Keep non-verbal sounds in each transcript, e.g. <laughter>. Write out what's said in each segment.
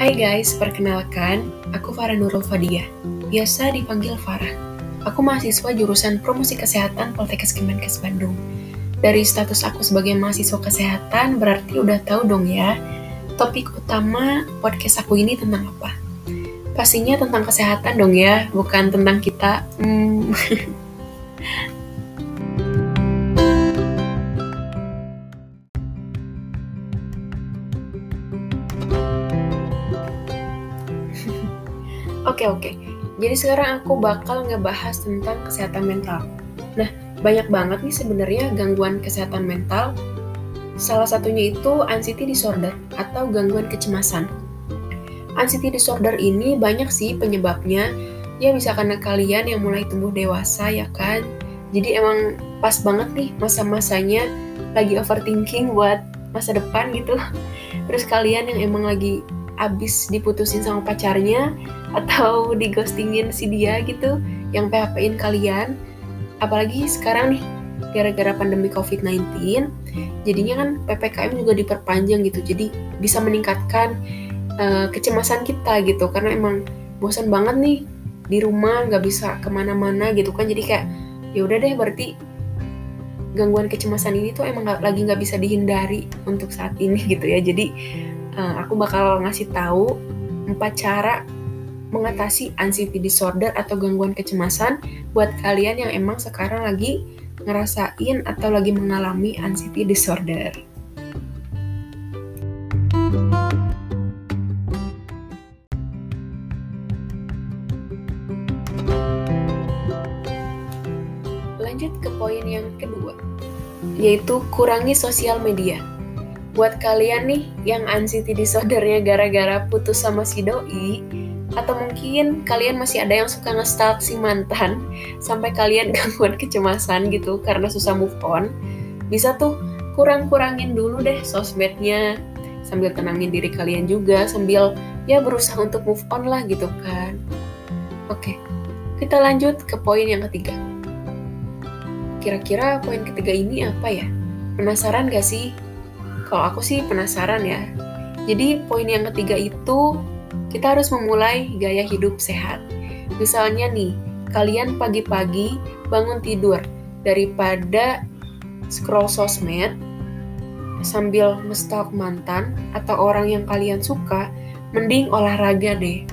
Hai guys, perkenalkan, aku Farah Nurul Fadiah, biasa dipanggil Farah. Aku mahasiswa jurusan Promosi Kesehatan Poltekkes Kemenkes Bandung. Dari status aku sebagai mahasiswa kesehatan, berarti udah tahu dong ya, topik utama podcast aku ini tentang apa. Pastinya tentang kesehatan dong ya, bukan tentang kita. Hmm. <laughs> Oke oke. Jadi sekarang aku bakal ngebahas tentang kesehatan mental. Nah, banyak banget nih sebenarnya gangguan kesehatan mental. Salah satunya itu anxiety disorder atau gangguan kecemasan. Anxiety disorder ini banyak sih penyebabnya. Ya bisa karena kalian yang mulai tumbuh dewasa ya kan. Jadi emang pas banget nih masa-masanya lagi overthinking buat masa depan gitu. <laughs> Terus kalian yang emang lagi abis diputusin sama pacarnya atau <laughs> digostingin si dia gitu yang PHP-in kalian. Apalagi sekarang nih gara-gara pandemi COVID-19 jadinya kan PPKM juga diperpanjang gitu. Jadi bisa meningkatkan uh, kecemasan kita gitu. Karena emang bosan banget nih di rumah nggak bisa ke mana-mana gitu kan. Jadi kayak ya udah deh berarti gangguan kecemasan ini tuh emang gak, lagi nggak bisa dihindari untuk saat ini <laughs> gitu ya. Jadi uh, aku bakal ngasih tahu empat cara mengatasi anxiety disorder atau gangguan kecemasan buat kalian yang emang sekarang lagi ngerasain atau lagi mengalami anxiety disorder. Lanjut ke poin yang kedua, yaitu kurangi sosial media buat kalian nih yang anxiety disordernya gara-gara putus sama si doi atau mungkin kalian masih ada yang suka ngestalk si mantan sampai kalian <laughs> gangguan kecemasan gitu karena susah move on bisa tuh kurang-kurangin dulu deh sosmednya sambil tenangin diri kalian juga sambil ya berusaha untuk move on lah gitu kan. Oke kita lanjut ke poin yang ketiga. Kira-kira poin ketiga ini apa ya? Penasaran gak sih kalau aku sih penasaran ya. Jadi poin yang ketiga itu kita harus memulai gaya hidup sehat. Misalnya nih, kalian pagi-pagi bangun tidur daripada scroll sosmed sambil ngestalk mantan atau orang yang kalian suka, mending olahraga deh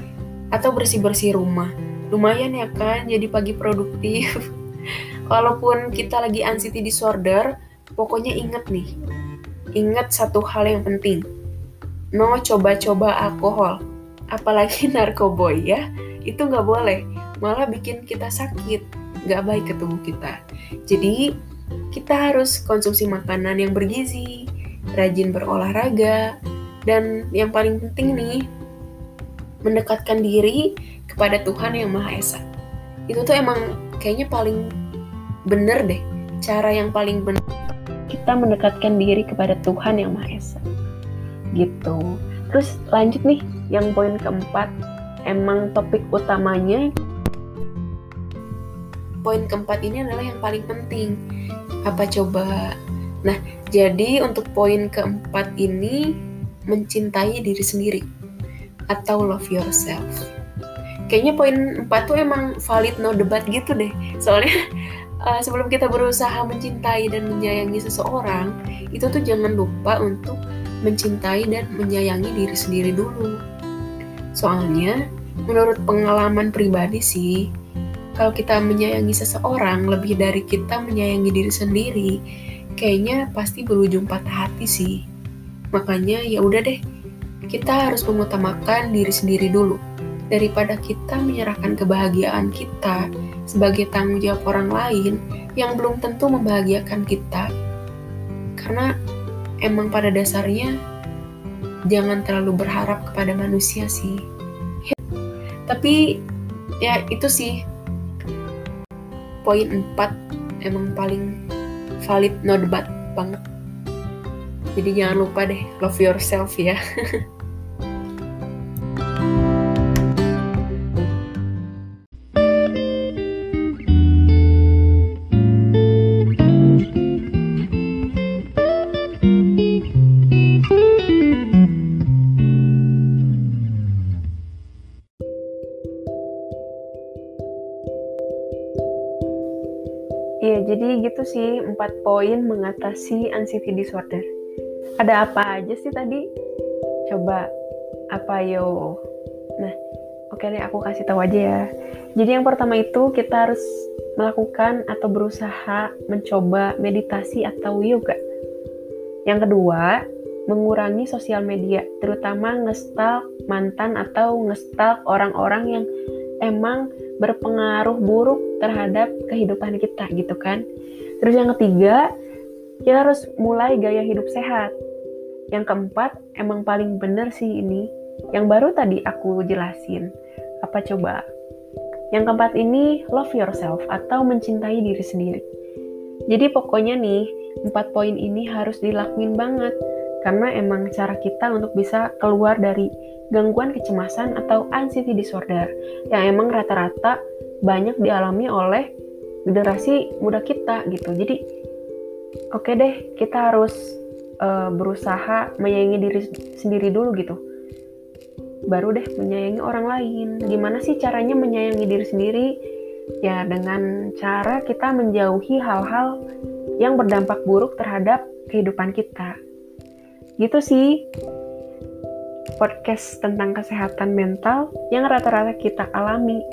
atau bersih-bersih rumah. Lumayan ya kan jadi pagi produktif. <laughs> Walaupun kita lagi anxiety disorder, pokoknya inget nih, Ingat satu hal yang penting. No coba-coba alkohol. Apalagi <laughs> narkoboy ya. Itu nggak boleh. Malah bikin kita sakit. Nggak baik ke tubuh kita. Jadi, kita harus konsumsi makanan yang bergizi, rajin berolahraga, dan yang paling penting nih, mendekatkan diri kepada Tuhan Yang Maha Esa. Itu tuh emang kayaknya paling bener deh, cara yang paling bener kita mendekatkan diri kepada Tuhan yang Maha Esa. Gitu. Terus lanjut nih, yang poin keempat, emang topik utamanya poin keempat ini adalah yang paling penting. Apa coba? Nah, jadi untuk poin keempat ini mencintai diri sendiri atau love yourself. Kayaknya poin empat tuh emang valid no debat gitu deh. Soalnya uh, sebelum kita berusaha mencintai dan menyayangi seseorang, itu tuh jangan lupa untuk mencintai dan menyayangi diri sendiri dulu. Soalnya, menurut pengalaman pribadi sih, kalau kita menyayangi seseorang lebih dari kita menyayangi diri sendiri, kayaknya pasti berujung patah hati sih. Makanya ya udah deh, kita harus mengutamakan diri sendiri dulu daripada kita menyerahkan kebahagiaan kita sebagai tanggung jawab orang lain yang belum tentu membahagiakan kita. Karena emang pada dasarnya jangan terlalu berharap kepada manusia sih. Tapi ya itu sih poin 4 emang paling valid no debat banget. Jadi jangan lupa deh love yourself ya. <laughs> itu sih empat poin mengatasi anxiety disorder. Ada apa aja sih tadi? Coba apa yo? Nah, oke deh aku kasih tahu aja ya. Jadi yang pertama itu kita harus melakukan atau berusaha mencoba meditasi atau yoga. Yang kedua, mengurangi sosial media, terutama ngestalk mantan atau ngestalk orang-orang yang emang berpengaruh buruk terhadap kehidupan kita gitu kan. Terus yang ketiga, kita harus mulai gaya hidup sehat. Yang keempat, emang paling bener sih ini, yang baru tadi aku jelasin. Apa coba? Yang keempat ini love yourself atau mencintai diri sendiri. Jadi pokoknya nih, empat poin ini harus dilakuin banget karena emang cara kita untuk bisa keluar dari gangguan kecemasan atau anxiety disorder yang emang rata-rata banyak dialami oleh generasi muda kita gitu. Jadi oke okay deh, kita harus uh, berusaha menyayangi diri sendiri dulu gitu baru deh menyayangi orang lain. Gimana sih caranya menyayangi diri sendiri? Ya dengan cara kita menjauhi hal-hal yang berdampak buruk terhadap kehidupan kita. Gitu sih podcast tentang kesehatan mental yang rata-rata kita alami,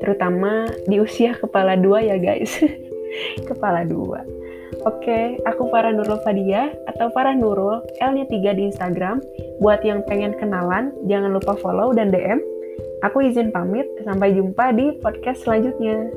terutama di usia kepala dua ya guys. <laughs> kepala dua. Oke, aku Farah Nurul Fadia atau Farah Nurul, L-nya 3 di Instagram. Buat yang pengen kenalan, jangan lupa follow dan DM. Aku izin pamit, sampai jumpa di podcast selanjutnya.